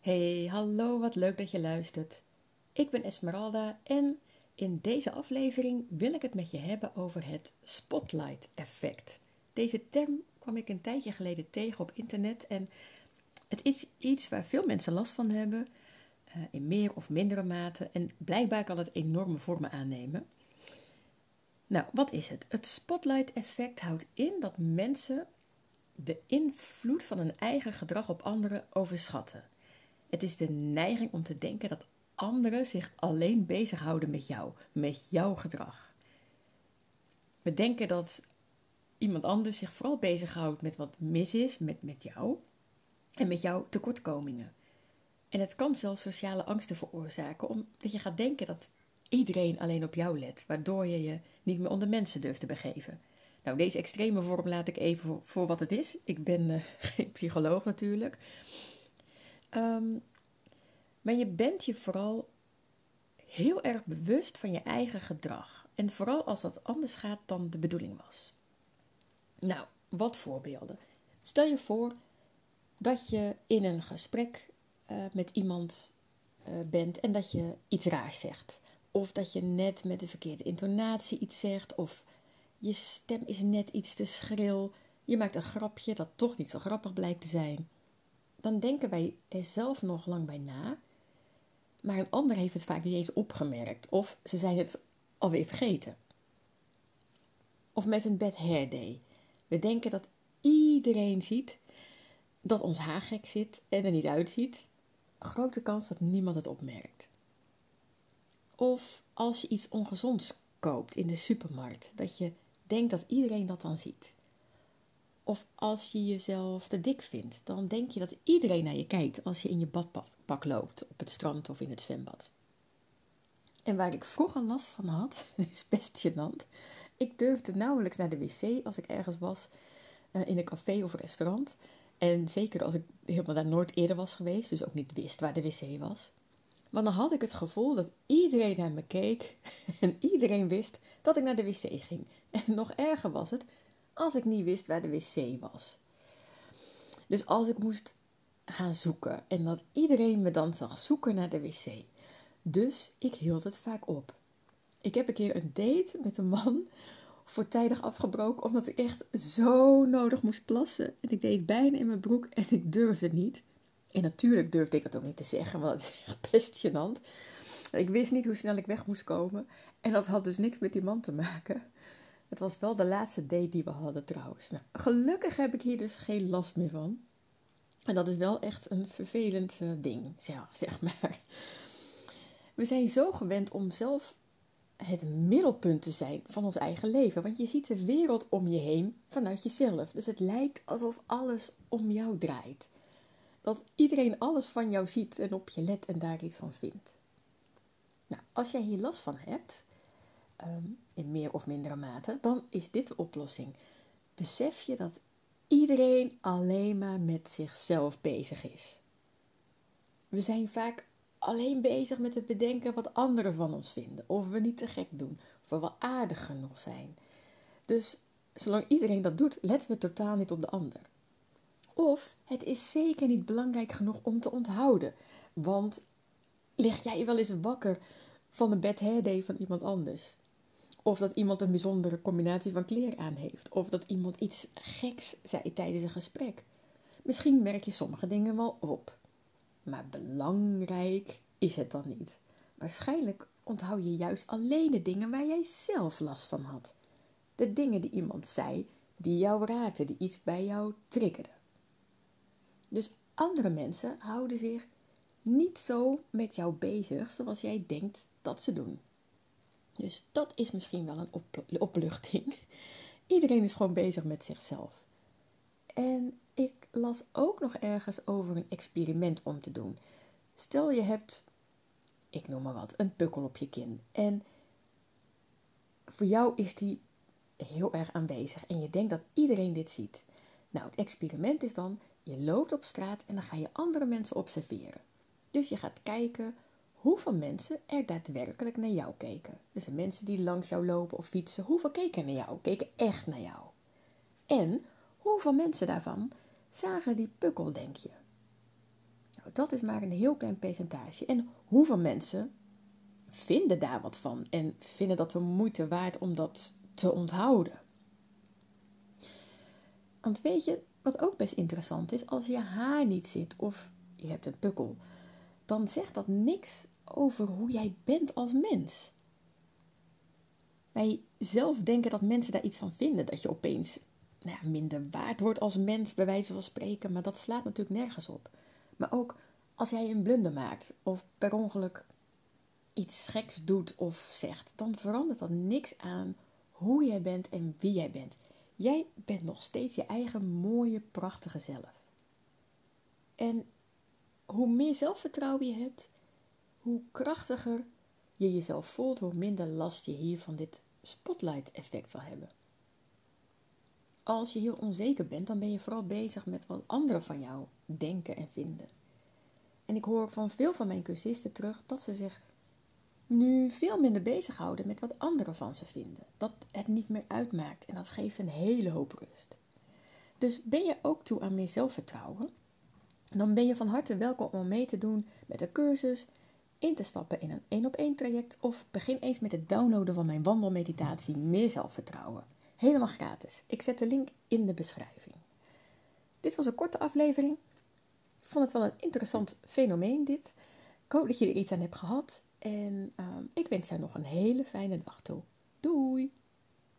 Hey, hallo, wat leuk dat je luistert. Ik ben Esmeralda en in deze aflevering wil ik het met je hebben over het spotlight effect. Deze term kwam ik een tijdje geleden tegen op internet en het is iets waar veel mensen last van hebben, eh, in meer of mindere mate en blijkbaar kan het enorme vormen aannemen. Nou, wat is het? Het spotlight effect houdt in dat mensen de invloed van hun eigen gedrag op anderen overschatten. Het is de neiging om te denken dat anderen zich alleen bezighouden met jou, met jouw gedrag. We denken dat iemand anders zich vooral bezighoudt met wat mis is met, met jou en met jouw tekortkomingen. En het kan zelfs sociale angsten veroorzaken, omdat je gaat denken dat iedereen alleen op jou let, waardoor je je niet meer onder mensen durft te begeven. Nou, deze extreme vorm laat ik even voor, wat het is. Ik ben uh, geen psycholoog natuurlijk. Ehm, maar je bent je vooral heel erg bewust van je eigen gedrag. En vooral als dat anders gaat dan de bedoeling was. Nou, wat voorbeelden. Stel je voor dat je in een gesprek uh, met iemand uh, bent en dat je iets raars zegt. Of dat je net met de verkeerde intonatie iets zegt. Of je stem is net iets te schril. Je maakt een grapje dat toch niet zo grappig blijkt te zijn. Dan denken wij er zelf nog lang bij na. Maar een ander heeft het vaak niet eens opgemerkt. Of ze zijn het alweer vergeten. Of met een bad hair day. We denken dat iedereen ziet dat ons haar gek zit en er niet uitziet. Grote kans dat niemand het opmerkt. Of als je iets ongezonds koopt in de supermarkt, dat je denkt dat iedereen dat dan ziet. Of als je jezelf te dik vindt, dan denk je dat iedereen naar je kijkt als je in je badpak loopt, op het strand of in het zwembad. En waar ik vroeger last van had, is best gênant. Ik durfde nauwelijks naar de wc als ik ergens was, uh, in een café of restaurant. En zeker als ik helemaal daar nooit eerder was geweest, dus ook niet wist waar de wc was. Want dan had ik het gevoel dat iedereen naar me keek en iedereen wist dat ik naar de wc ging. En nog erger was het als ik niet wist waar de wc was. Dus als ik moest gaan zoeken en dat iedereen me dan zag zoeken naar de wc. Dus ik hield het vaak op. Ik heb een keer een date met een man voortijdig afgebroken omdat ik echt zo nodig moest plassen. En ik deed bijna in mijn broek en ik durfde niet. En natuurlijk durfde ik dat ook niet te zeggen, want het is echt best. Ik wist niet hoe snel ik weg moest komen. En dat had dus niks met die man te maken. Het was wel de laatste date die we hadden trouwens. Nou, gelukkig heb ik hier dus geen last meer van. En dat is wel echt een vervelend uh, ding, zeg maar. We zijn zo gewend om zelf het middelpunt te zijn van ons eigen leven. Want je ziet de wereld om je heen vanuit jezelf. Dus het lijkt alsof alles om jou draait. Dat iedereen alles van jou ziet en op je let en daar iets van vindt. Nou, als jij hier last van hebt, ehm, in meer of mindere mate, dan is dit de oplossing. Besef je dat iedereen alleen maar met zichzelf bezig is. We zijn vaak alleen bezig met het bedenken wat anderen van ons vinden, of we niet te gek doen, of we wel aardig genoeg zijn. Dus zolang iedereen dat doet, letten we totaal niet op de ander. Of het is zeker niet belangrijk genoeg om te onthouden, want lig jij wel eens wakker van een bad hair van iemand anders? Of dat iemand een bijzondere combinatie van kleren aan heeft. Of dat iemand iets geks zei tijdens een gesprek. Misschien merk je sommige dingen wel op. Maar belangrijk is het dan niet. Waarschijnlijk onthoud je juist alleen de dingen waar jij zelf last van had. De dingen die iemand zei, die jou raakten, die iets bij jou triggerden. Dus andere mensen houden zich niet zo met jou bezig zoals jij denkt dat ze doen. Dus dat is misschien wel een opluchting. Iedereen is gewoon bezig met zichzelf. En ik las ook nog ergens over een experiment om te doen. Stel je hebt, ik noem maar wat, een pukkel op je kin. En voor jou is die heel erg aanwezig. En je denkt dat iedereen dit ziet. Nou, het experiment is dan, je loopt op straat en dan ga je andere mensen observeren. Dus je gaat kijken hoeveel mensen er daadwerkelijk naar jou keken. Dus de mensen die langs jou lopen of fietsen, hoeveel keken naar jou? Keken echt naar jou. En hoeveel mensen daarvan zagen die pukkel, denk je? Nou, dat is maar een heel klein percentage. En hoeveel mensen vinden daar wat van en vinden dat de moeite waard om dat te onthouden? Want weet je, wat ook best interessant is, als je haar niet zit of je hebt een pukkel, dan zegt dat niks over hoe jij bent als mens. Wij zelf denken dat mensen daar iets van vinden, dat je opeens nou ja, minder waard wordt als mens, bij wijze van spreken, maar dat slaat natuurlijk nergens op. Maar ook als jij een blunder maakt of per ongeluk iets geks doet of zegt, dan verandert dat niks aan hoe jij bent en wie jij bent. Jij bent nog steeds je eigen mooie, prachtige zelf. En hoe meer zelfvertrouwen je hebt, hoe krachtiger je jezelf voelt, hoe minder last je hier van dit spotlight-effect zal hebben. Als je heel onzeker bent, dan ben je vooral bezig met wat anderen van jou denken en vinden. En ik hoor van veel van mijn cursisten terug dat ze zich nu veel minder bezighouden met wat anderen van ze vinden. Dat het niet meer uitmaakt en dat geeft een hele hoop rust. Dus ben je ook toe aan meer zelfvertrouwen? Dan ben je van harte welkom om mee te doen met een cursus, in te stappen in een één op één traject of begin eens met het downloaden van mijn wandelmeditatie Meer Zelfvertrouwen. Helemaal gratis. Ik zet de link in de beschrijving. Dit was een korte aflevering. Ik vond het wel een interessant fenomeen dit. Ik hoop dat je er iets aan hebt gehad. En uh, ik wens jou nog een hele fijne dag toe. Doei!